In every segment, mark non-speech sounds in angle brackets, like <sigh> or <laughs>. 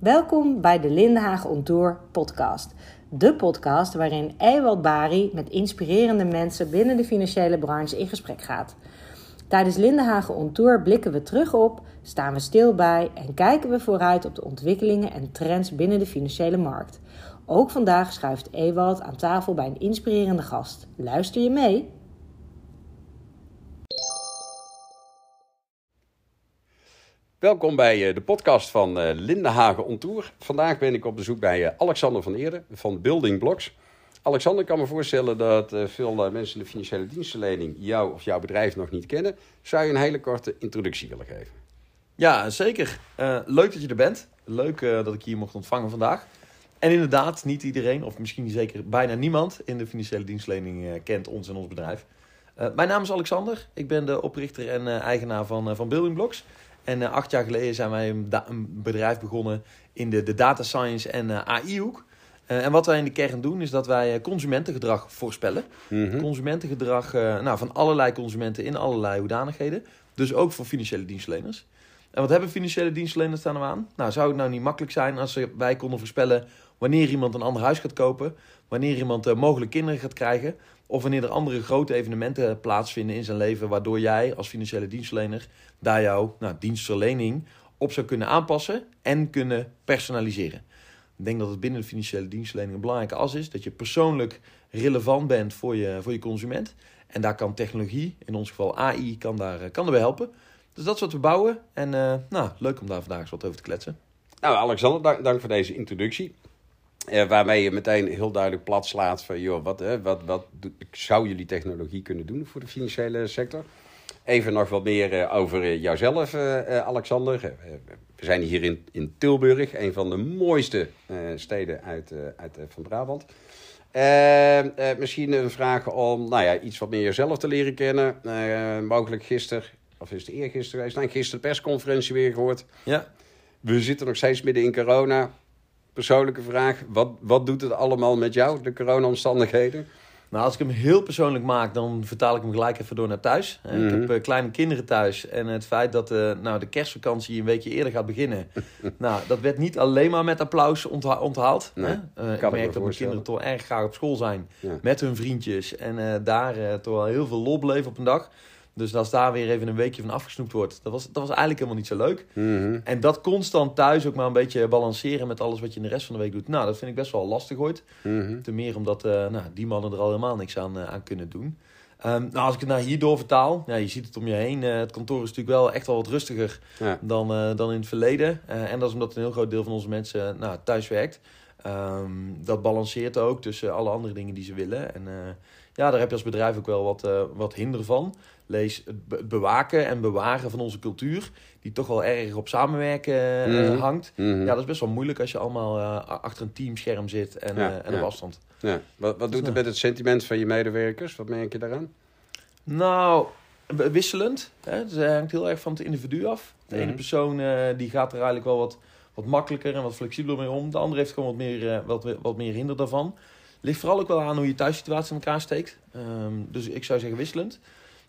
Welkom bij de Lindenhagen On Tour podcast. De podcast waarin Ewald Bari met inspirerende mensen binnen de financiële branche in gesprek gaat. Tijdens Lindenhagen On Tour blikken we terug op, staan we stil bij en kijken we vooruit op de ontwikkelingen en trends binnen de financiële markt. Ook vandaag schuift Ewald aan tafel bij een inspirerende gast. Luister je mee? Welkom bij eh, de podcast van eh, Lindenhagen On Tour. Vandaag ben ik op bezoek bij eh, Alexander van Eerden van Building Blocks. Alexander, ik kan me voorstellen dat veel mensen in de financiële dienstverlening jou of jouw bedrijf nog niet kennen. Zou je een hele korte introductie willen geven? Ja, zeker. leuk dat je er bent. Leuk dat ik hier mocht ontvangen vandaag. En inderdaad, niet iedereen, of misschien zeker bijna niemand in de financiële dienstverlening kent ons en ons bedrijf. mijn naam is Alexander. Ik ben de oprichter en eigenaar van, van Building Blocks. En uh, acht jaar geleden zijn wij een, een, bedrijf begonnen in de, de data science en uh, AI-hoek. Uh, en wat wij in de kern doen, is dat wij consumentengedrag voorspellen. Mm Consumentengedrag nou, van allerlei consumenten in allerlei hoedanigheden. Dus ook voor financiële dienstverleners. En wat hebben financiële dienstverleners daar nou aan? Nou, zou het nou niet makkelijk zijn als wij konden voorspellen wanneer iemand een ander huis gaat kopen, wanneer iemand mogelijk kinderen gaat krijgen, of wanneer er andere grote evenementen plaatsvinden in zijn leven, waardoor jij als financiële dienstverlener daar jouw nou, dienstverlening op zou kunnen aanpassen en kunnen personaliseren. Ik denk dat het binnen de financiële dienstverlening een belangrijke as is dat je persoonlijk relevant bent voor je, voor je consument. En daar kan technologie, in ons geval AI, kan, daar, kan erbij helpen. Dus dat is wat we bouwen. En uh, nou, leuk om daar vandaag eens wat over te kletsen. Nou, Alexander, dank voor deze introductie. Uh, waarmee je meteen heel duidelijk plat slaat van, joh, wat, wat, wat zou jullie technologie kunnen doen voor de financiële sector? Even nog wat meer uh, over uh, jouzelf, Alexander. we zijn hier in, in Tilburg, een van de mooiste steden uit, uit van Brabant. misschien een vraag om nou ja, iets wat meer jezelf te leren kennen. mogelijk gisteren, of is het eergisteren geweest? Nee, gisteren persconferentie weer gehoord. Ja. We zitten nog steeds midden in corona persoonlijke vraag. Wat, wat doet het allemaal met jou, de corona-omstandigheden? Nou, als ik hem heel persoonlijk maak, dan vertaal ik hem gelijk even door naar thuis. Ik heb mhm. eh, kleine kinderen thuis. En het feit dat uh, nou, de kerstvakantie een weekje eerder gaat beginnen. <laughs> nou, dat werd niet alleen maar met applaus onthaald. Nee, uh, ik merk dat mijn kinderen toch erg graag op school zijn. Met hun vriendjes. En daar toch wel heel veel lol beleven op een dag. Dus als daar weer even een weekje van afgesnoept wordt, dat was, dat was eigenlijk helemaal niet zo leuk. Mhm. En dat constant thuis ook maar een beetje balanceren met alles wat je in de rest van de week doet. Nou, dat vind ik best wel lastig ooit. Mm Ten meer omdat uh, nou, die mannen er al helemaal niks aan, uh, aan kunnen doen. Um, nou, als ik het naar hierdoor vertaal, ja, je ziet het om je heen. Uh, het kantoor is natuurlijk wel echt wel wat rustiger dan, dan in het verleden. en dat is omdat een heel groot deel van onze mensen nou, thuis werkt. Um, dat balanceert ook tussen alle andere dingen die ze willen. En ja, daar heb je als bedrijf ook wel wat, wat hinder van. Lees het bewaken en bewaren van onze cultuur, die toch wel erg op samenwerken eh, mhm. hangt. Mhm. Ja, dat is best wel moeilijk als je allemaal uh, achter een teamscherm zit en, uh, en op afstand. Ja. Wat, wat doet het met het sentiment van je medewerkers? Wat merk je daaraan? Nou, wisselend. Hè? Het hangt heel erg van het individu af. De ene mhm. persoon die gaat er eigenlijk wel wat, wat makkelijker en wat flexibeler mee om. De andere heeft gewoon wat meer, wat, wat meer hinder daarvan. Ligt vooral ook wel aan hoe je thuissituatie in elkaar steekt. Um, dus ik zou zeggen wisselend.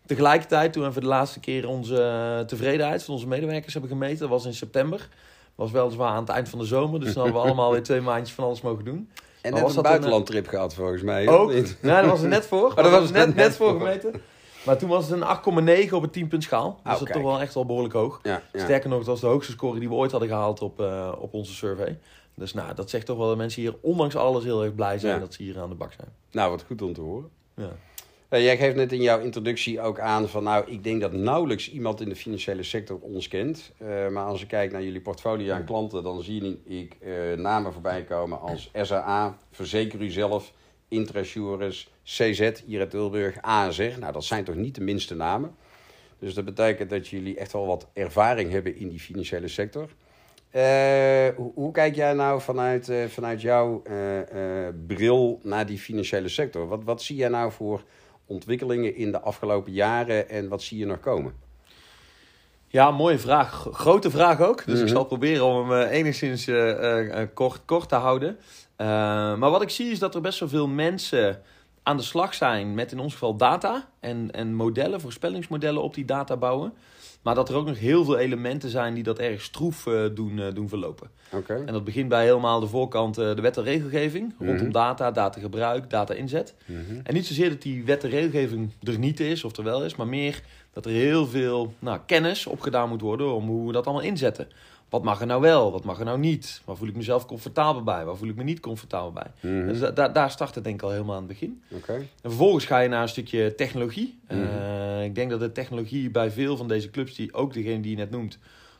Tegelijkertijd, toen we voor de laatste keer onze eh, tevredenheid van onze medewerkers hebben gemeten, dat was in september. Was weliswaar aan het eind van de zomer, dus dan hadden we <laughs> allemaal weer twee maandjes van alles mogen doen. En net was een buitenlandtrip een... gehad volgens mij. Ook? Nee, dat was er net voor. <laughs> Oh, dat was net, net, voor gemeten. Maar toen was het een 8,9 op een 10 punt schaal. Dus oh, dat is toch wel echt wel behoorlijk hoog. Ja, ja. Sterker nog, het was de hoogste score die we ooit hadden gehaald op, uh, op onze survey. Dus nou, dat zegt toch wel dat mensen hier ondanks alles heel erg blij zijn dat ze hier aan de bak zijn. Nou, wat goed om te horen. Ja. Uh, jij geeft net in jouw introductie ook aan van nou, ik denk dat nauwelijks iemand in de financiële sector ons kent. Uh, maar als ik kijk naar jullie portfolio aan klanten, dan zie ik uh, namen voorbij komen als SAA, Verzeker zelf, Intrassurance, CZ hier uit Tilburg, ASR. Nou, dat zijn toch niet de minste namen. Dus dat betekent dat jullie echt wel wat ervaring hebben in die financiële sector. Hoe, hoe, kijk jij nou vanuit, vanuit jouw bril naar die financiële sector? Wat, wat zie jij nou voor ontwikkelingen in de afgelopen jaren en wat zie je nog komen? Ja, mooie vraag. Grote vraag ook. Dus ik mhm. zal proberen om hem uh, enigszins uh, kort, kort te houden. maar wat ik zie is dat er best wel veel mensen aan de slag zijn met in ons geval data en, en modellen, voorspellingsmodellen op die data bouwen. Maar dat er ook nog heel veel elementen zijn die dat erg stroef eh, doen, eh, doen verlopen. Oké. En dat begint bij helemaal de voorkant eh, de wet en regelgeving. Rondom Mhm. data, datagebruik, data inzet. Mhm. En niet zozeer dat die wet en regelgeving er niet is of er wel is. Maar meer dat er heel veel nou, kennis opgedaan moet worden om hoe we dat allemaal inzetten. Wat mag er nou wel, wat mag er nou niet? Waar voel ik mezelf comfortabel bij? Waar voel ik me niet comfortabel bij? Mhm. Dus da- da- daar start het denk ik al helemaal aan het begin. En vervolgens ga je naar een stukje technologie. Mhm. Eh, ik denk dat de technologie bij veel van deze clubs, die ook degene die je net noemt,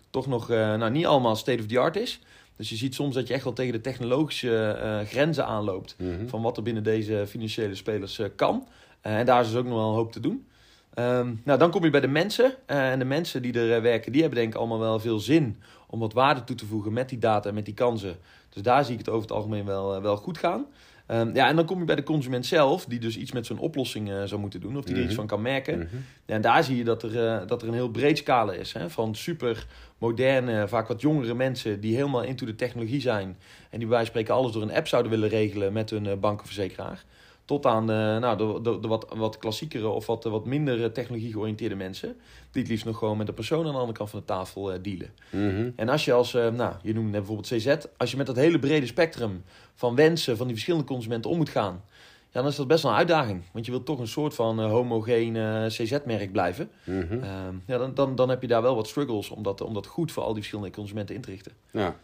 toch nog eh, nou, niet allemaal state of the art is. Dus je ziet soms dat je echt wel tegen de technologische eh, grenzen aanloopt Mhm. van wat er binnen deze financiële spelers kan. En daar is dus ook nog wel een hoop te doen. Ehm, nou, dan kom je bij de mensen. En de mensen die er werken, die hebben denk ik allemaal wel veel zin om wat waarde toe te voegen met die data en met die kansen. Dus daar zie ik het over het algemeen wel, eh, wel goed gaan. Ehm, ja, en dan kom je bij de consument zelf, die dus iets met zo'n oplossing eh, zou moeten doen, of die er Mhm. iets van kan merken. Mhm. Ja, en daar zie je dat er, eh, dat er een heel breed scala is. Hè? Van super moderne, vaak wat jongere mensen die helemaal into de technologie zijn. En die bij wijze van spreken alles door een app zouden willen regelen met hun eh, bankenverzekeraar. Tot aan eh, nou, de, de, de wat, wat klassiekere of wat, wat minder eh, technologie georiënteerde mensen. Die het liefst nog gewoon met een persoon aan de andere kant van de tafel eh, dealen. Mhm. En als je als, eh, nou, je noemde bijvoorbeeld CZ. Als je met dat hele brede spectrum van wensen van die verschillende consumenten om moet gaan. Ja, dan is dat best wel een uitdaging. Want je wilt toch een soort van homogeen CZ-merk blijven. Mhm. Ehm, ja, dan, dan, dan heb je daar wel wat struggles om dat, om dat goed voor al die verschillende consumenten in te richten. Ja.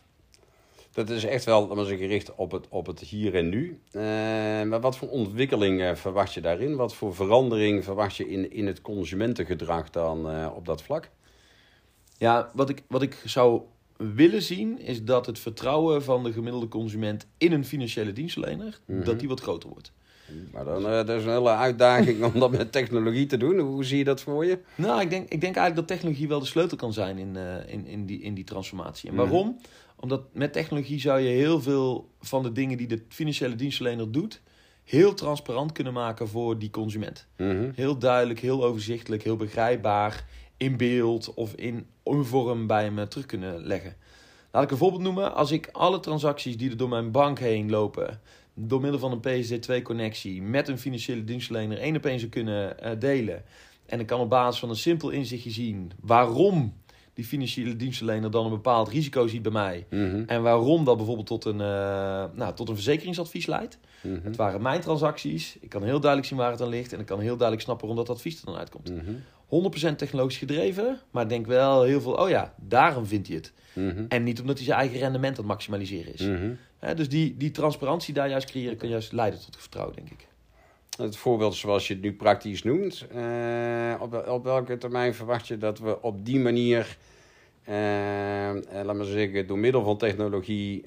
Dat is echt wel zeggen, gericht op het, op het hier en nu. Eh, maar wat voor ontwikkeling eh, verwacht je daarin? Wat voor verandering verwacht je in, in het consumentengedrag dan eh, op dat vlak? Ja, wat ik, wat ik zou willen zien is dat het vertrouwen van de gemiddelde consument in een financiële dienstverlener, Mhm. dat die wat groter wordt. Maar dan, dat is een hele uitdaging om dat met technologie te doen. Hoe zie je dat voor je? Nou, ik denk, ik denk eigenlijk dat technologie wel de sleutel kan zijn in, in, in, die, in die transformatie. En Mhm. waarom? Omdat met technologie zou je heel veel van de dingen die de financiële dienstverlener doet, heel transparant kunnen maken voor die consument. Mhm. Heel duidelijk, heel overzichtelijk, heel begrijpbaar, in beeld of in een vorm bij hem eh, terug kunnen leggen. Laat ik een voorbeeld noemen. Als ik alle transacties die er door mijn bank heen lopen, door middel van een PSD2-connectie met een financiële dienstverlener één op één zou kunnen eh, delen. En ik kan op basis van een simpel inzichtje zien waarom die financiële dienstverlener dan een bepaald risico ziet bij mij. Mhm. En waarom dat bijvoorbeeld tot een, eh, nou, tot een verzekeringsadvies leidt. Mhm. Het waren mijn transacties. Ik kan heel duidelijk zien waar het aan ligt. En ik kan heel duidelijk snappen waarom dat advies er dan uitkomt. Mhm. 100% technologisch gedreven. Maar ik denk wel heel veel, oh ja, daarom vindt hij het. Mhm. En niet omdat hij zijn eigen rendement aan het maximaliseren is. Mhm. Dus die, die transparantie daar juist creëren kan juist leiden tot vertrouwen, denk ik. Het voorbeeld zoals je het nu praktisch noemt, eh, op, op welke termijn verwacht je dat we op die manier, eh, eh, laat maar zeggen, door middel van technologie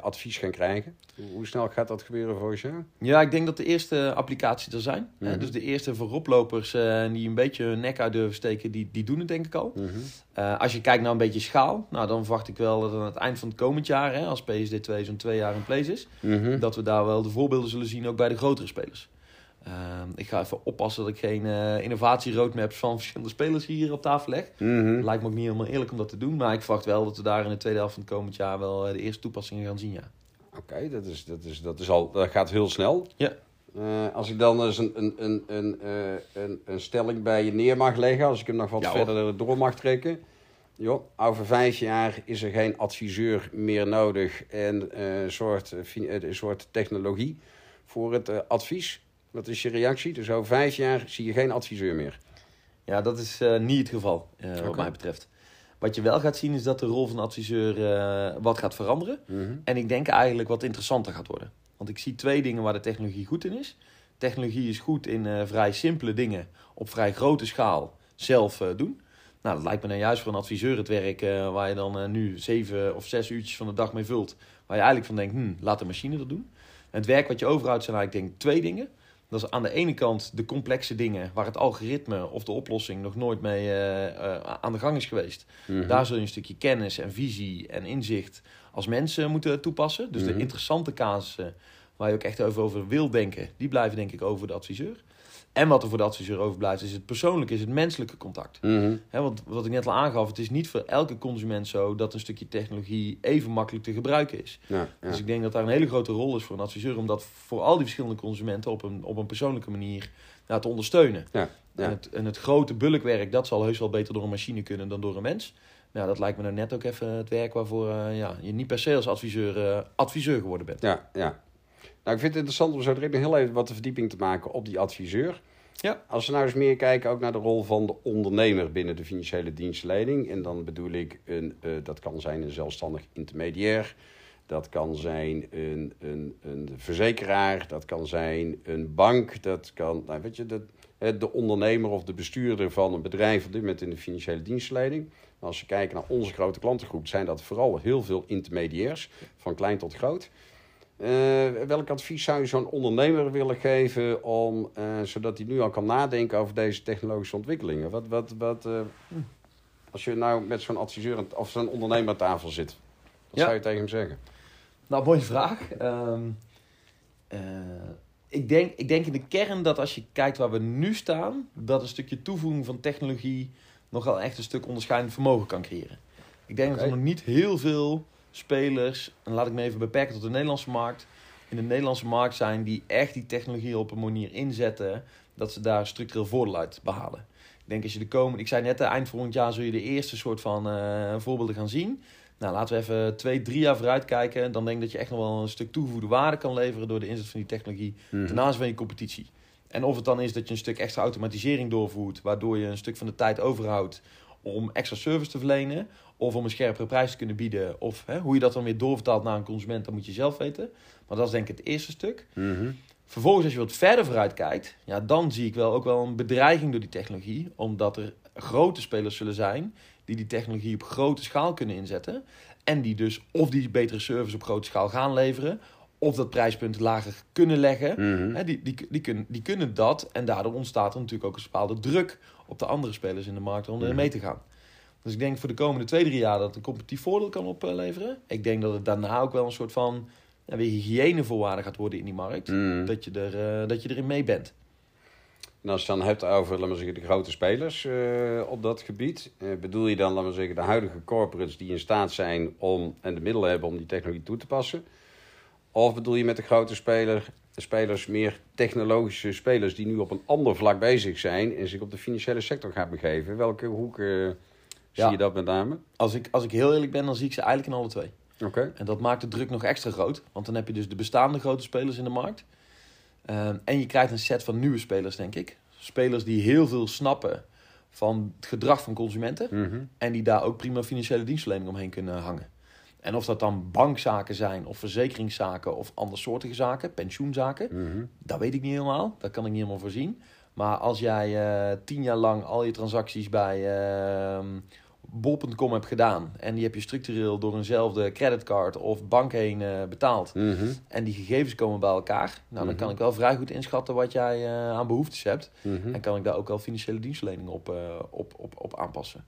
advies gaan krijgen? Hoe, snel gaat dat gebeuren volgens jou? Ja, ik denk dat de eerste applicaties er zijn. Mhm. dus de eerste vooroplopers die een beetje hun nek uit durven steken, die, die doen het denk ik al. Mhm. Als je kijkt naar een beetje schaal, nou, dan verwacht ik wel dat aan het eind van het komend jaar, hè, als PSD2 zo'n twee jaar in place is, Mhm. dat we daar wel de voorbeelden zullen zien, ook bij de grotere spelers. Ehm, ik ga even oppassen dat ik geen eh innovatieroadmaps van verschillende spelers hier op tafel leg. Mhm. Lijkt me ook niet helemaal eerlijk om dat te doen, maar ik verwacht wel dat we daar in de tweede helft van het komend jaar wel eh, de eerste toepassingen gaan zien, ja. Oké, dat, is, dat, is, dat, is al, dat gaat heel snel. Ja. Eh, als ik dan eens een, een, een, een, een, een stelling bij je neer mag leggen, als ik hem nog wat Ja, verder door mag trekken. Joh, over vijf jaar is er geen adviseur meer nodig en een soort, eh, een soort technologie voor het advies. Wat is je reactie? Dus over vijf jaar zie je geen adviseur meer. Ja, dat is eh, niet het geval, eh, wat mij betreft. Wat je wel gaat zien is dat de rol van de adviseur eh, wat gaat veranderen. Mhm. En ik denk eigenlijk wat interessanter gaat worden. Want ik zie twee dingen waar de technologie goed in is. Technologie is goed in vrij simpele dingen op vrij grote schaal zelf doen. Nou, dat lijkt me dan juist voor een adviseur het werk waar je dan nu zeven of zes uurtjes van de dag mee vult. Waar je eigenlijk van denkt, hm, laat de machine dat doen. En het werk wat je overhoudt zijn eigenlijk denk ik twee dingen. Dat is aan de ene kant de complexe dingen waar het algoritme of de oplossing nog nooit mee eh, eh, aan de gang is geweest. Mhm. Daar zul je een stukje kennis en visie en inzicht als mensen moeten toepassen. Dus Mhm. de interessante casussen waar je ook echt over, over wil denken, die blijven denk ik over de adviseur. En wat er voor de adviseur overblijft is het persoonlijke, is het menselijke contact. Hè, want wat ik net al aangaf, het is niet voor elke consument zo dat een stukje technologie even makkelijk te gebruiken is. Ja, ja. Dus ik denk dat daar een hele grote rol is voor een adviseur om dat voor al die verschillende consumenten op een, op een persoonlijke manier nou, te ondersteunen. Ja, Ja. En, het, en het grote bulkwerk, dat zal heus wel beter door een machine kunnen dan door een mens. Nou, dat lijkt me nou net ook even het werk waarvoor eh, ja, je niet per se als adviseur, eh, adviseur geworden bent. Ja, ja. Nou, ik vind het interessant om zo direct nog heel even wat de verdieping te maken op die adviseur. Ja. Als we nou eens meer kijken ook naar de rol van de ondernemer binnen de financiële dienstverlening. En dan bedoel ik, een, eh, dat kan zijn een zelfstandig intermediair. Dat kan zijn een, een, een verzekeraar. Dat kan zijn een bank. Dat kan, nou weet je, de, hè, de ondernemer of de bestuurder van een bedrijf op dit moment in de financiële dienstverlening. Maar als we kijken naar onze grote klantengroep, zijn dat vooral heel veel intermediairs, van klein tot groot. Eh, welk advies zou je zo'n ondernemer willen geven om, eh, zodat hij nu al kan nadenken over deze technologische ontwikkelingen? Wat, wat, wat, eh, als je nou met zo'n adviseur of zo'n ondernemer aan tafel zit, wat Ja. zou je tegen hem zeggen? Nou, mooie vraag. Ehm, eh, ik, denk, ik denk in de kern dat als je kijkt waar we nu staan, dat een stukje toevoeging van technologie nogal echt een stuk onderscheidend vermogen kan creëren. Ik denk dat er nog niet heel veel spelers, en laat ik me even beperken tot de Nederlandse markt, in de Nederlandse markt zijn die echt die technologie op een manier inzetten dat ze daar structureel voordeel uit behalen. Ik denk als je de komende, ik zei net, eh, eind volgend jaar zul je de eerste soort van eh, voorbeelden gaan zien. Nou, laten we even twee, drie jaar vooruit kijken. Dan denk ik dat je echt nog wel een stuk toegevoegde waarde kan leveren door de inzet van die technologie ten aanzien van je competitie. En of het dan is dat je een stuk extra automatisering doorvoert, waardoor je een stuk van de tijd overhoudt om extra service te verlenen, of om een scherpere prijs te kunnen bieden, of hè, hoe je dat dan weer doorvertaalt naar een consument, dat moet je zelf weten. Maar dat is denk ik het eerste stuk. Mhm. Vervolgens, als je wat verder vooruit kijkt, ja, dan zie ik wel ook wel een bedreiging door die technologie. Omdat er grote spelers zullen zijn die die technologie op grote schaal kunnen inzetten. En die dus of die betere service op grote schaal gaan leveren, of dat prijspunt lager kunnen leggen. Mhm. Hè, die, die, die, kunnen, die kunnen dat. En daardoor ontstaat er natuurlijk ook een bepaalde druk op de andere spelers in de markt om er Mhm. mee te gaan. Dus ik denk voor de komende twee, drie jaar dat het een competitief voordeel kan opleveren. Ik denk dat het daarna ook wel een soort van ja, weer hygiënevoorwaarde gaat worden in die markt. Mhm. Dat, je er, eh, dat je erin mee bent. En als je het dan hebt over, laten we zeggen, de grote spelers eh, op dat gebied, eh, bedoel je dan, laten we zeggen, de huidige corporates die in staat zijn om en de middelen hebben om die technologie toe te passen? Of bedoel je met de grote speler, spelers meer technologische spelers die nu op een ander vlak bezig zijn en zich op de financiële sector gaan begeven? Welke hoek eh, zie je dat met name? Als ik, als ik heel eerlijk ben, dan zie ik ze eigenlijk in alle twee. Oké. En dat maakt de druk nog extra groot. Want dan heb je dus de bestaande grote spelers in de markt. Ehm, en je krijgt een set van nieuwe spelers, denk ik. Spelers die heel veel snappen van het gedrag van consumenten. Mhm. En die daar ook prima financiële dienstverlening omheen kunnen hangen. En of dat dan bankzaken zijn, of verzekeringszaken, of andersoortige zaken, pensioenzaken. Mhm. Dat weet ik niet helemaal. Dat kan ik niet helemaal voorzien. Maar als jij eh, tien jaar lang al je transacties bij ehm bol.com hebt gedaan... en die heb je structureel door eenzelfde creditcard of bank heen eh, betaald... Mhm. en die gegevens komen bij elkaar... nou, dan Mhm. kan ik wel vrij goed inschatten wat jij eh, aan behoeftes hebt... En kan ik daar ook wel financiële dienstverlening op, op, op, op aanpassen.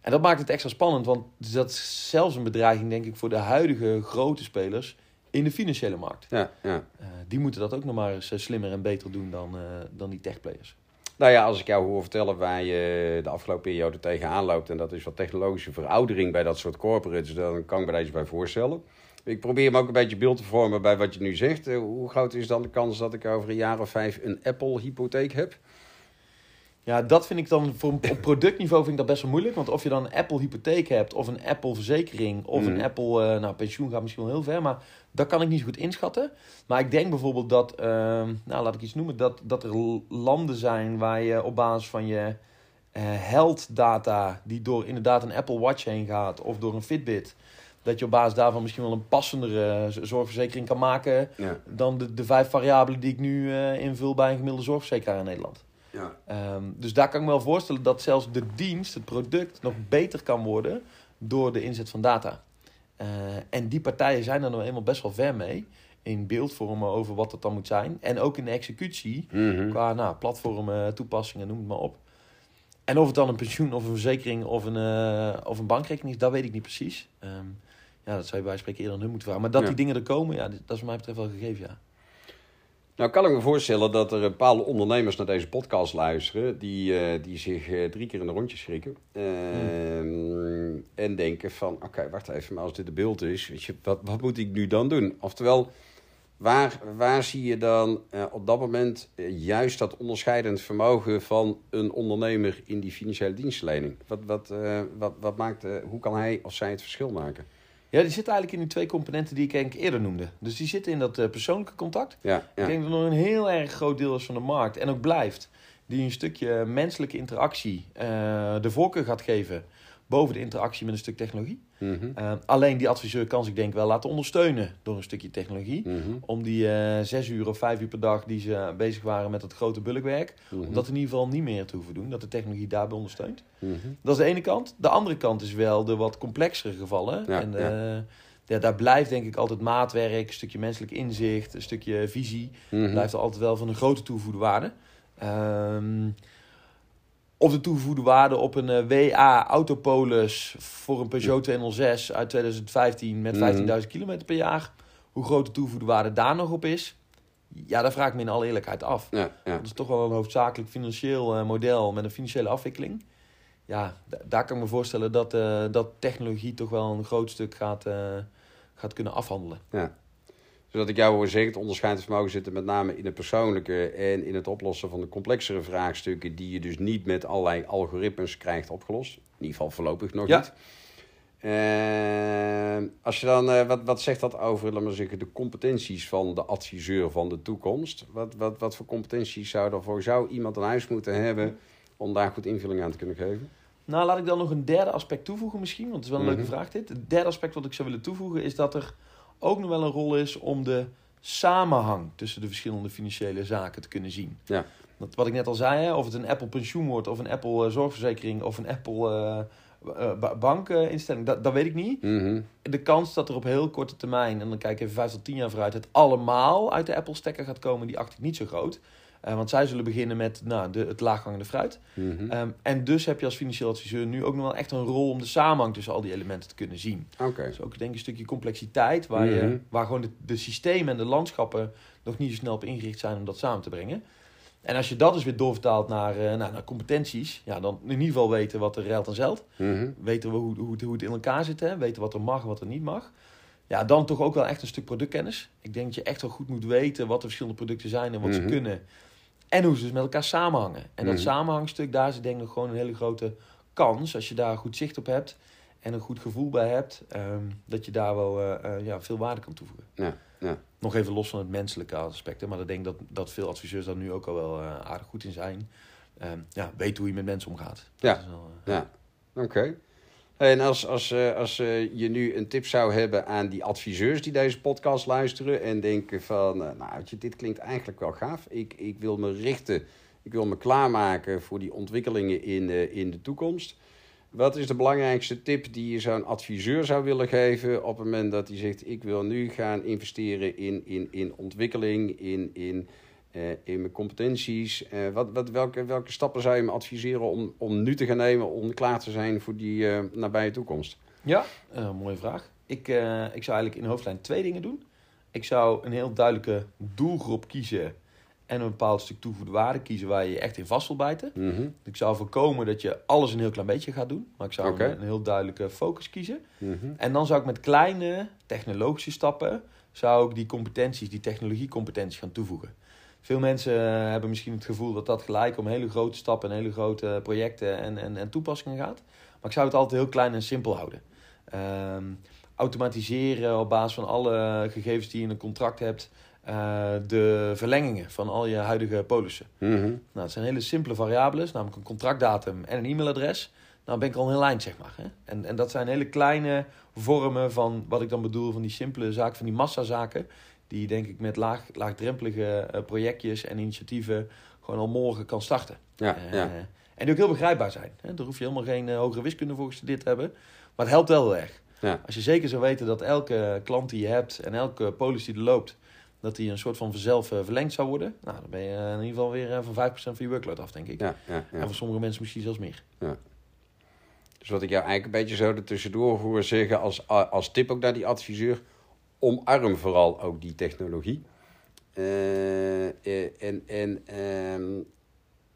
En dat maakt het extra spannend, want dat is zelfs een bedreiging, denk ik, voor de huidige grote spelers in de financiële markt. Ja, ja. Eh, die moeten dat ook nog maar eens eh, slimmer en beter doen dan, eh, dan die techplayers. Nou ja, als ik jou hoor vertellen waar je de afgelopen periode tegenaan loopt... en dat is wat technologische veroudering bij dat soort corporates... dan kan ik me daar iets bij voorstellen. Ik probeer me ook een beetje beeld te vormen bij wat je nu zegt. Hoe groot is dan de kans dat ik over een jaar of vijf een Apple-hypotheek heb? Ja, dat vind ik dan voor, op productniveau vind ik dat best wel moeilijk. Want of je dan een Apple hypotheek hebt, of een Apple verzekering, of een Apple, eh, nou pensioen gaat misschien wel heel ver, maar dat kan ik niet zo goed inschatten. Maar ik denk bijvoorbeeld dat, ehm, nou laat ik iets noemen, dat, dat er landen zijn waar je op basis van je eh health data, die door inderdaad een Apple Watch heen gaat, of door een Fitbit, dat je op basis daarvan misschien wel een passendere zorgverzekering kan maken Ja. dan de, de vijf variabelen die ik nu eh, invul bij een gemiddelde zorgverzekeraar in Nederland. Ja. Ehm, dus daar kan ik me wel voorstellen dat zelfs de dienst, het product, nog beter kan worden door de inzet van data. Eh, en die partijen zijn er nou eenmaal best wel ver mee. In beeldvormen over wat het dan moet zijn. En ook in de executie. Mhm. Qua nou, platformen, toepassingen, noem het maar op. En of het dan een pensioen of een verzekering of een, eh, of een bankrekening is, dat weet ik niet precies. Ehm, ja, dat zou je bij spreken eerder aan hun moeten vragen. Maar dat Ja. die dingen er komen, ja, dat is wat mij betreft wel gegeven, ja. Nou kan ik me voorstellen dat er bepaalde ondernemers naar deze podcast luisteren... die, eh, die zich eh, drie keer in de rondje schrikken. Ehm, En denken van, oké, wacht even, maar als dit de beeld is... Weet je, wat, wat moet ik nu dan doen? Oftewel, Waar, waar zie je dan eh, op dat moment juist dat onderscheidend vermogen van een ondernemer in die financiële dienstverlening? Wat, wat, wat, wat maakt, hoe kan hij of zij het verschil maken? Ja, die zitten eigenlijk in die twee componenten die ik eigenlijk eerder noemde. Dus die zitten in dat eh, persoonlijke contact. Ja, Ik denk dat er nog een heel erg groot deel is van de markt en ook blijft. Die een stukje menselijke interactie eh, de voorkeur gaat geven boven de interactie met een stuk technologie. Mhm, Eh, alleen die adviseur kan zich denk ik wel laten ondersteunen door een stukje technologie. mhm, Om die eh, zes uur of vijf uur per dag die ze bezig waren met het grote bulkwerk, mhm, om dat in ieder geval niet meer te hoeven doen. Dat de technologie daarbij ondersteunt. Dat is de ene kant. De andere kant is wel de wat complexere gevallen. Ja, en ja. eh, ja, daar blijft denk ik altijd maatwerk, een stukje menselijk inzicht, een stukje visie. Blijft er altijd wel van een grote toegevoegde waarde. Ehm, of de toegevoegde waarde op een eh, WA Autopolis voor een Peugeot 206 uit 2015 met Mhm. 15.000 kilometer per jaar. Hoe groot de toegevoegde waarde daar nog op is. Ja, daar vraag ik me in alle eerlijkheid af. Ja, ja. Dat is toch wel een hoofdzakelijk financieel eh, model met een financiële afwikkeling. Ja, da- daar kan ik me voorstellen dat, eh, dat technologie toch wel een groot stuk gaat, gaat kunnen afhandelen. Zodat ik jou hoor zeggen, het onderscheidend vermogen zit met name in het persoonlijke en in het oplossen van de complexere vraagstukken die je dus niet met allerlei algoritmes krijgt opgelost. In ieder geval voorlopig nog Ja. niet. Eh, als je dan, eh, wat, wat zegt dat over, laat zeggen, de competenties van de adviseur van de toekomst? Wat, wat, wat voor competenties zou er voor jou iemand aan huis moeten hebben om daar goed invulling aan te kunnen geven? Nou, laat ik dan nog een derde aspect toevoegen misschien, want het is wel een Mhm. leuke vraag dit. Het derde aspect wat ik zou willen toevoegen is dat er ook nog wel een rol is om de samenhang tussen de verschillende financiële zaken te kunnen zien. Ja. Dat, wat ik net al zei, hè, of het een Apple pensioen wordt, of een Apple eh, zorgverzekering, of een Apple eh, eh, ba- bankinstelling, dat, dat weet ik niet. Mhm. De kans dat er op heel korte termijn, en dan kijk ik even 5 tot 10 jaar vooruit, het allemaal uit de Apple-stekker gaat komen, die acht ik niet zo groot. Eh, want zij zullen beginnen met nou, de, het laaghangende fruit. Mhm. Ehm, en dus heb je als financieel adviseur nu ook nog wel echt een rol om de samenhang tussen al die elementen te kunnen zien. Oké. Dus ook denk ik een stukje complexiteit, waar, je, Mhm. waar gewoon de, de systemen en de landschappen nog niet zo snel op ingericht zijn om dat samen te brengen. En als je dat dus weer doorvertaalt naar, eh, nou, naar competenties, ja, dan in ieder geval weten wat er reilt en zeilt. Mhm. Weten we hoe, hoe, het- hoe het in elkaar zit, hè? weten wat er mag en wat er niet mag. Ja, dan toch ook wel echt een stuk productkennis. Ik denk dat je echt wel goed moet weten wat de verschillende producten zijn en wat ze kunnen. En hoe ze dus met elkaar samenhangen. En dat Mhm. samenhangstuk, daar is denk ik nog gewoon een hele grote kans. Als je daar goed zicht op hebt en een goed gevoel bij hebt, ehm, dat je daar wel eh, eh, ja, veel waarde kan toevoegen. Ja, ja. Nog even los van het menselijke aspect, hè, maar ik denk dat, dat veel adviseurs daar nu ook al wel eh, aardig goed in zijn. Ehm, ja, weet hoe je met mensen omgaat. Ja. Wel, Ja, oké. En als, als, eh, als eh, je nu een tip zou hebben aan die adviseurs die deze podcast luisteren en denken van, eh, nou, dit klinkt eigenlijk wel gaaf. Ik, ik wil me richten, ik wil me klaarmaken voor die ontwikkelingen in, in de toekomst. Wat is de belangrijkste tip die je zo'n adviseur zou willen geven op het moment dat hij zegt, ik wil nu gaan investeren in, in, in ontwikkeling, in, in, in mijn competenties. Eh, wat, wat, welke, welke stappen zou je me adviseren om, om nu te gaan nemen om klaar te zijn voor die eh, nabije toekomst? Ja, eh, mooie vraag. Ik, eh, ik zou eigenlijk in hoofdlijn twee dingen doen. Ik zou een heel duidelijke doelgroep kiezen en een bepaald stuk toegevoegde waarde kiezen waar je je echt in vast wil bijten. Mhm, Ik zou voorkomen dat je alles een heel klein beetje gaat doen, maar ik zou een heel duidelijke focus kiezen. mhm, En dan zou ik met kleine technologische stappen, zou ik die competenties, die technologiecompetenties gaan toevoegen. Veel mensen eh, hebben misschien het gevoel dat dat gelijk om hele grote stappen en hele grote projecten en, en, en toepassingen gaat. Maar ik zou het altijd heel klein en simpel houden. Ehm, automatiseren op basis van alle gegevens die je in een contract hebt. eh, de verlengingen van al je huidige polissen. mhm. Nou, het zijn hele simpele variabelen, namelijk een contractdatum en een e-mailadres. Nou ben ik al een heel eind, zeg maar. Hè? En, en dat zijn hele kleine vormen van wat ik dan bedoel van die simpele zaken, van die massazaken. Die denk ik met laag, laagdrempelige eh, projectjes en initiatieven gewoon al morgen kan starten. Ja, Eh, ja. En die ook heel begrijpbaar zijn. Hè? Daar hoef je helemaal geen eh, hogere wiskunde voor gestudeerd te hebben. Maar het helpt wel heel erg. Ja. Als je zeker zou weten dat elke klant die je hebt en elke polis die er loopt, dat die een soort van vanzelf verlengd zou worden. Nou, dan ben je in ieder geval weer van 5% van je workload af, denk ik. Ja, ja. En voor sommige mensen misschien zelfs meer. Dus wat ik jou eigenlijk een beetje zo er tussendoor hoor zeggen als, als tip ook naar die adviseur, omarm vooral ook die technologie. Eh, eh, en en ehm,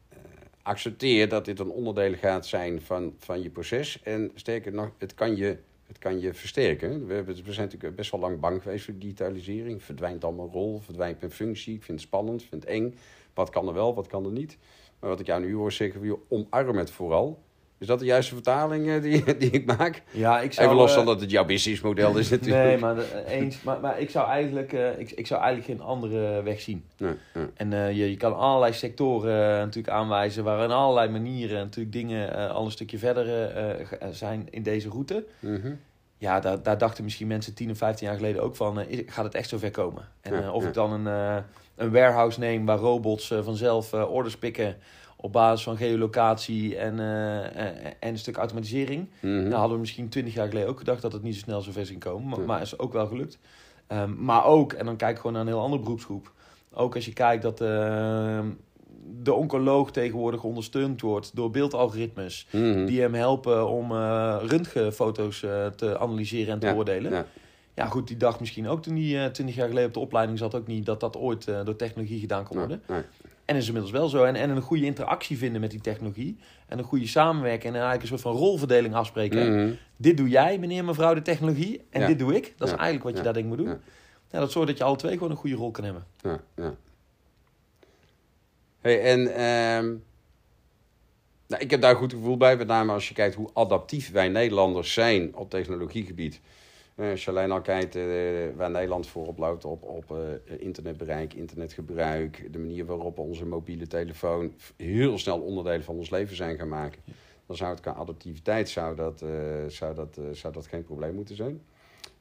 eh, accepteer dat dit een onderdeel gaat zijn van, van je proces. En sterker nog, het kan je Het kan je versterken. We, hebben, we zijn natuurlijk best wel lang bang geweest voor digitalisering. Verdwijnt mijn rol, verdwijnt mijn functie. Ik vind het spannend, ik vind het eng. Wat kan er wel, wat kan er niet? Maar wat ik jou nu hoor zeggen, omarm het vooral. Is dat de juiste vertaling eh, die, <laughs> die ik maak? Ja, ik zou, Even los van eh, dat het jouw businessmodel is natuurlijk. Nee, maar de- eens. Maar, maar ik zou eigenlijk, eh, ik, ik zou eigenlijk geen andere weg zien. Nee, nee. En eh, je, je kan allerlei sectoren eh, natuurlijk aanwijzen waar in allerlei manieren natuurlijk dingen eh, al een stukje verder eh, eh, zijn in deze route. Mhm. Ja, daar, daar dachten misschien mensen 10 of 15 jaar geleden ook van, eh, is- gaat het echt zo ver komen? En eh, of ik dan een, eh, een warehouse neem waar robots eh, vanzelf eh, orders pikken op basis van geolocatie en, eh, eh, en een stuk automatisering. Nou hadden we misschien 20 jaar geleden ook gedacht dat het niet zo snel zo ver zou komen. Maar, Ja. maar is ook wel gelukt. Ehm, maar ook, en dan kijk ik gewoon naar een heel andere beroepsgroep. Ook als je kijkt dat ehm, de oncoloog tegenwoordig ondersteund wordt door beeldalgoritmes. Mhm. Die hem helpen om eh röntgenfoto's te analyseren en te Ja, oordelen. Ja. ja. goed, die dacht misschien ook toen hij 20 jaar geleden op de opleiding zat ook niet dat dat ooit door technologie gedaan kon worden. Nee, nee. En is inmiddels wel zo. En, en een goede interactie vinden met die technologie. En een goede samenwerking. En eigenlijk een soort van rolverdeling afspreken. Mhm. Dit doe jij, meneer, mevrouw, de technologie. En Ja. dit doe ik. Dat is eigenlijk wat je daar denk ik moet doen. Ja. Dat zorgt dat je alle twee gewoon een goede rol kan hebben. Ja, ja. Hey, en ehm, nou, ik heb daar een goed gevoel bij, met name als je kijkt hoe adaptief wij Nederlanders zijn op technologiegebied. Eh, als je alleen al kijkt eh, waar Nederland voorop loopt op, op eh, internetbereik, internetgebruik, de manier waarop onze mobiele telefoon heel snel onderdelen van ons leven zijn gaan maken. Dan zou het qua adaptiviteit zou dat, zou dat, zou dat geen probleem moeten zijn.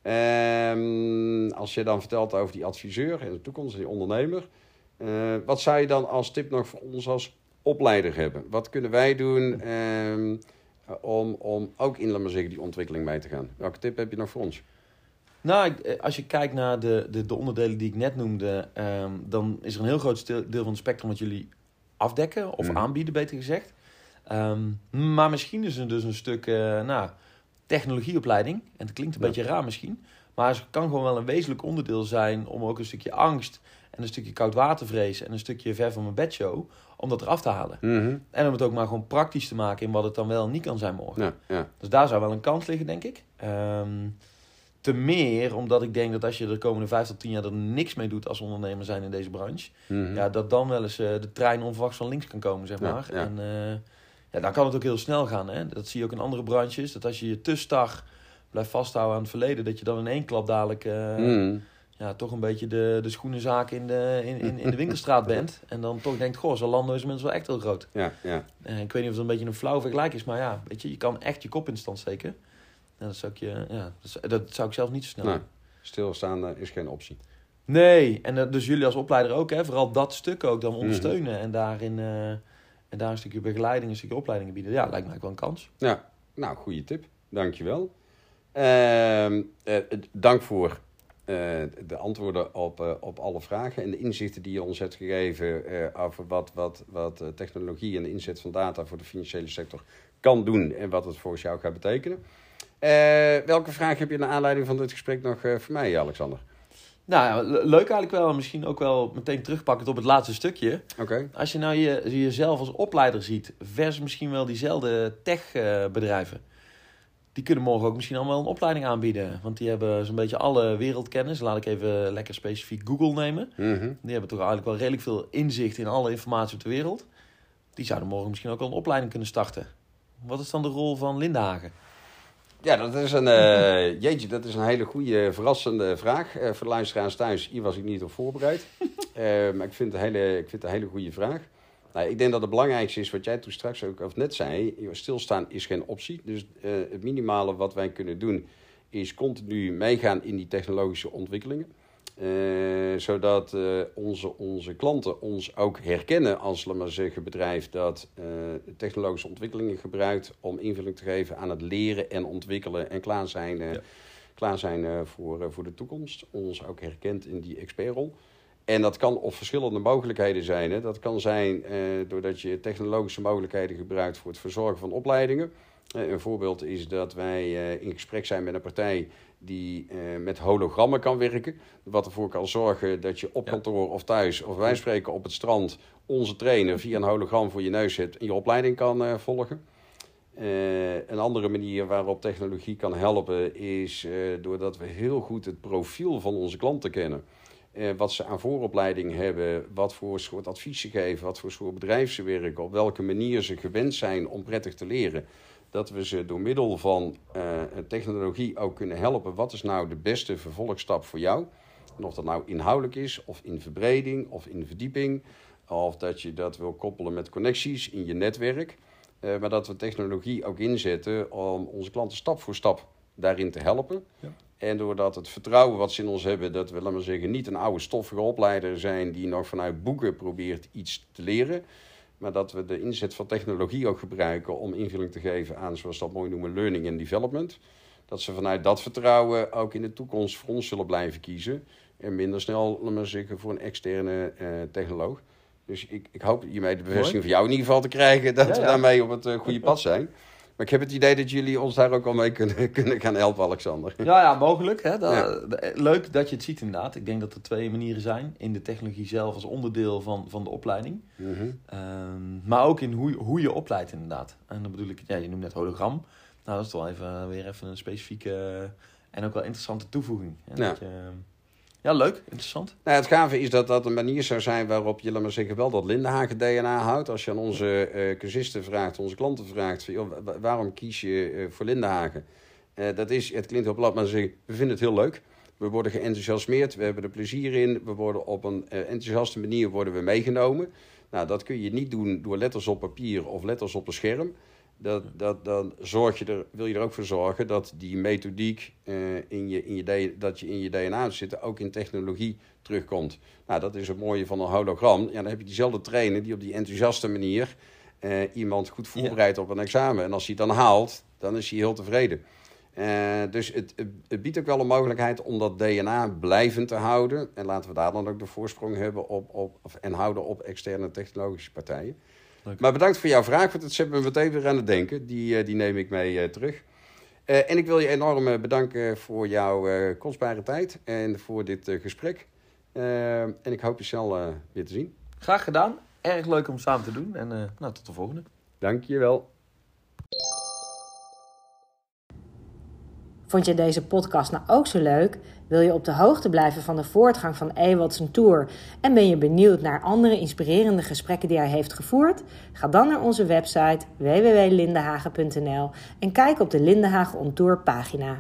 Ehm, als je dan vertelt over die adviseur in de toekomst, die ondernemer. wat zou je dan als tip nog voor ons als opleider hebben? Wat kunnen wij doen ehm, om, om ook in, laat maar zeggen, die ontwikkeling mee te gaan? Welke tip heb je nog voor ons? Nou, eh, als je kijkt naar de, de, de onderdelen die ik net noemde, ehm, dan is er een heel groot deel van het spectrum wat jullie afdekken of Mhm. aanbieden, beter gezegd. Ehm, maar misschien is er dus een stuk eh, nou, technologieopleiding. En het klinkt een Ja. beetje raar misschien. Maar het kan gewoon wel een wezenlijk onderdeel zijn om ook een stukje angst en een stukje koudwatervrees en een stukje ver van mijn bedshow, om dat eraf te halen. En om het ook maar gewoon praktisch te maken in wat het dan wel en niet kan zijn morgen. Ja, ja. Dus daar zou wel een kans liggen, denk ik. Ehm te meer omdat ik denk dat als je de komende vijf tot tien jaar er niks mee doet als ondernemer zijn in deze branche, Mhm. ja, dat dan wel eens eh, de trein onverwachts van links kan komen, zeg maar. ja. En eh, ja, dan kan het ook heel snel gaan. Hè? Dat zie je ook in andere branches. Dat als je je te star blijft vasthouden aan het verleden, dat je dan in één klap dadelijk eh, Mhm. Ja, toch een beetje de, de schoenenzaak in de, in, in, in de winkelstraat <laughs> bent. En dan toch denkt, goh, Zalando is inmiddels wel echt heel groot. Ja, ja. Eh, ik weet niet of het een beetje een flauw vergelijk is, maar ja, weet je, je kan echt je kop in stand steken. En dat zou ik, je, ja, dat, zou- dat zou ik zelf niet zo snel Nee. doen. Stilstaan eh, is geen optie. Nee, en eh, dus jullie als opleider ook, hè, vooral dat stuk ook dan ondersteunen en daarin eh, en daar een stukje begeleiding, een stukje opleidingen bieden. Ja, lijkt mij wel een kans. Ja, nou, goede tip. Dankjewel. Ehm eh, dank voor de antwoorden op, eh, op alle vragen en de inzichten die je ons hebt gegeven eh, over wat, wat, wat eh, technologie en de inzet van data voor de financiële sector kan doen en wat het voor jou gaat betekenen. Eh, welke vraag heb je naar aanleiding van dit gesprek nog eh, voor mij, Alexander? Nou leuk eigenlijk wel. En misschien ook wel meteen terugpakkend op het laatste stukje. Oké. Als je nou je, jezelf als opleider ziet, versus misschien wel diezelfde techbedrijven. Die kunnen morgen ook misschien allemaal een opleiding aanbieden. Want die hebben zo'n beetje alle wereldkennis. Laat ik even lekker specifiek Google nemen. Mhm. Die hebben toch eigenlijk wel redelijk veel inzicht in alle informatie op de wereld. Die zouden morgen misschien ook al een opleiding kunnen starten. Wat is dan de rol van Lindenhagen? Ja, dat is een, eh, <laughs> jeetje, dat is een hele goede, verrassende vraag. Eh, voor de luisteraars thuis, hier was ik niet op voorbereid. <laughs> Eh, maar ik vind, het een hele, ik vind het een hele goede vraag. Nou, ik denk dat het belangrijkste is wat jij toen straks ook of net zei. Stilstaan is geen optie. Dus eh, het minimale wat wij kunnen doen is continu meegaan in die technologische ontwikkelingen. Eh, zodat eh, onze, onze klanten ons ook herkennen als, maar zeggen, bedrijf dat technologische ontwikkelingen gebruikt om invulling te geven aan het leren en ontwikkelen en klaar zijn, Ja. klaar zijn voor, voor de toekomst. Ons ook herkent in die expertrol. En dat kan op verschillende mogelijkheden zijn. Hè. Dat kan zijn eh, doordat je technologische mogelijkheden gebruikt voor het verzorgen van opleidingen. Eh, een voorbeeld is dat wij eh, in gesprek zijn met een partij die eh, met hologrammen kan werken. Wat ervoor kan zorgen dat je op Ja. kantoor of thuis, of wij spreken op het strand, onze trainer via een hologram voor je neus zet en je opleiding kan eh, volgen. Uh, een andere manier waarop technologie kan helpen is uh, doordat we heel goed het profiel van onze klanten kennen. Uh, wat ze aan vooropleiding hebben, wat voor soort advies ze geven, wat voor soort bedrijf ze werken, op welke manier ze gewend zijn om prettig te leren. Dat we ze door middel van technologie ook kunnen helpen. Wat is nou de beste vervolgstap voor jou? En of dat nou inhoudelijk is, of in verbreding, of in verdieping, of dat je dat wil koppelen met connecties in je netwerk. Uh, maar dat we technologie ook inzetten om onze klanten stap voor stap daarin te helpen. Ja. En doordat het vertrouwen wat ze in ons hebben, dat we, laten we zeggen, niet een oude stoffige opleider zijn die nog vanuit boeken probeert iets te leren. Maar dat we de inzet van technologie ook gebruiken om invulling te geven aan, zoals dat mooi noemen, learning and development. Dat ze vanuit dat vertrouwen ook in de toekomst voor ons zullen blijven kiezen. En minder snel, laten we zeggen, voor een externe uh, technoloog. Dus ik, ik hoop hiermee de bevestiging van jou in ieder geval te krijgen dat we daarmee op het uh, goede pad zijn. Maar ik heb het idee dat jullie ons daar ook al mee kunnen, <laughs> kunnen gaan helpen, Alexander. Ja, ja mogelijk. Hè? Dat, ja. Leuk dat je het ziet inderdaad. Ik denk dat er twee manieren zijn. In de technologie zelf als onderdeel van, van de opleiding. Mm -hmm. um, maar ook in hoe, hoe je opleidt inderdaad. En dan bedoel ik, ja, je noemt net hologram. Nou, dat is toch even, weer even een specifieke en ook wel interessante toevoeging. Ja. Dat je, ja, leuk, interessant. Nou, het gave is dat dat een manier zou zijn waarop je, laat maar zeggen, wel dat Lindenhagen DNA houdt. Als je aan onze uh, cursisten vraagt, onze klanten vraagt, waarom kies je uh, voor Lindenhagen? Uh, dat is, het klinkt op plat, maar we vinden het heel leuk. We worden geenthousiasmeerd, we hebben er plezier in. We worden op een enthousiaste manier worden we meegenomen. Nou, dat kun je niet doen door letters op papier of letters op een scherm dat, dat, dan zorg je er, wil je er ook voor zorgen dat die methodiek uh, in je, in je, dat je in je DNA zit, ook in technologie terugkomt. Nou, dat is het mooie van een hologram. Ja, dan heb je diezelfde trainer die op die enthousiaste manier uh, iemand goed voorbereidt op een examen. En als hij het dan haalt, dan is hij heel tevreden. Uh, dus het, het, biedt ook wel een mogelijkheid om dat DNA blijvend te houden. En laten we daar dan ook de voorsprong hebben op, op, en houden op externe technologische partijen. Maar bedankt voor jouw vraag, want het zet me meteen weer aan het denken. Die, uh, die neem ik mee uh, terug. Uh, en ik wil je enorm bedanken voor jouw kostbare tijd en voor dit gesprek. en ik hoop je snel weer te zien. Graag gedaan. Erg leuk om samen te doen. En nou, tot de volgende. Dank je wel. Vond je deze podcast nou ook zo leuk? Wil je op de hoogte blijven van de voortgang van Ewald tour en ben je benieuwd naar andere inspirerende gesprekken die hij heeft gevoerd? Ga dan naar onze website www.lindenhagen.nl en kijk op de Lindenhagen on Tour pagina.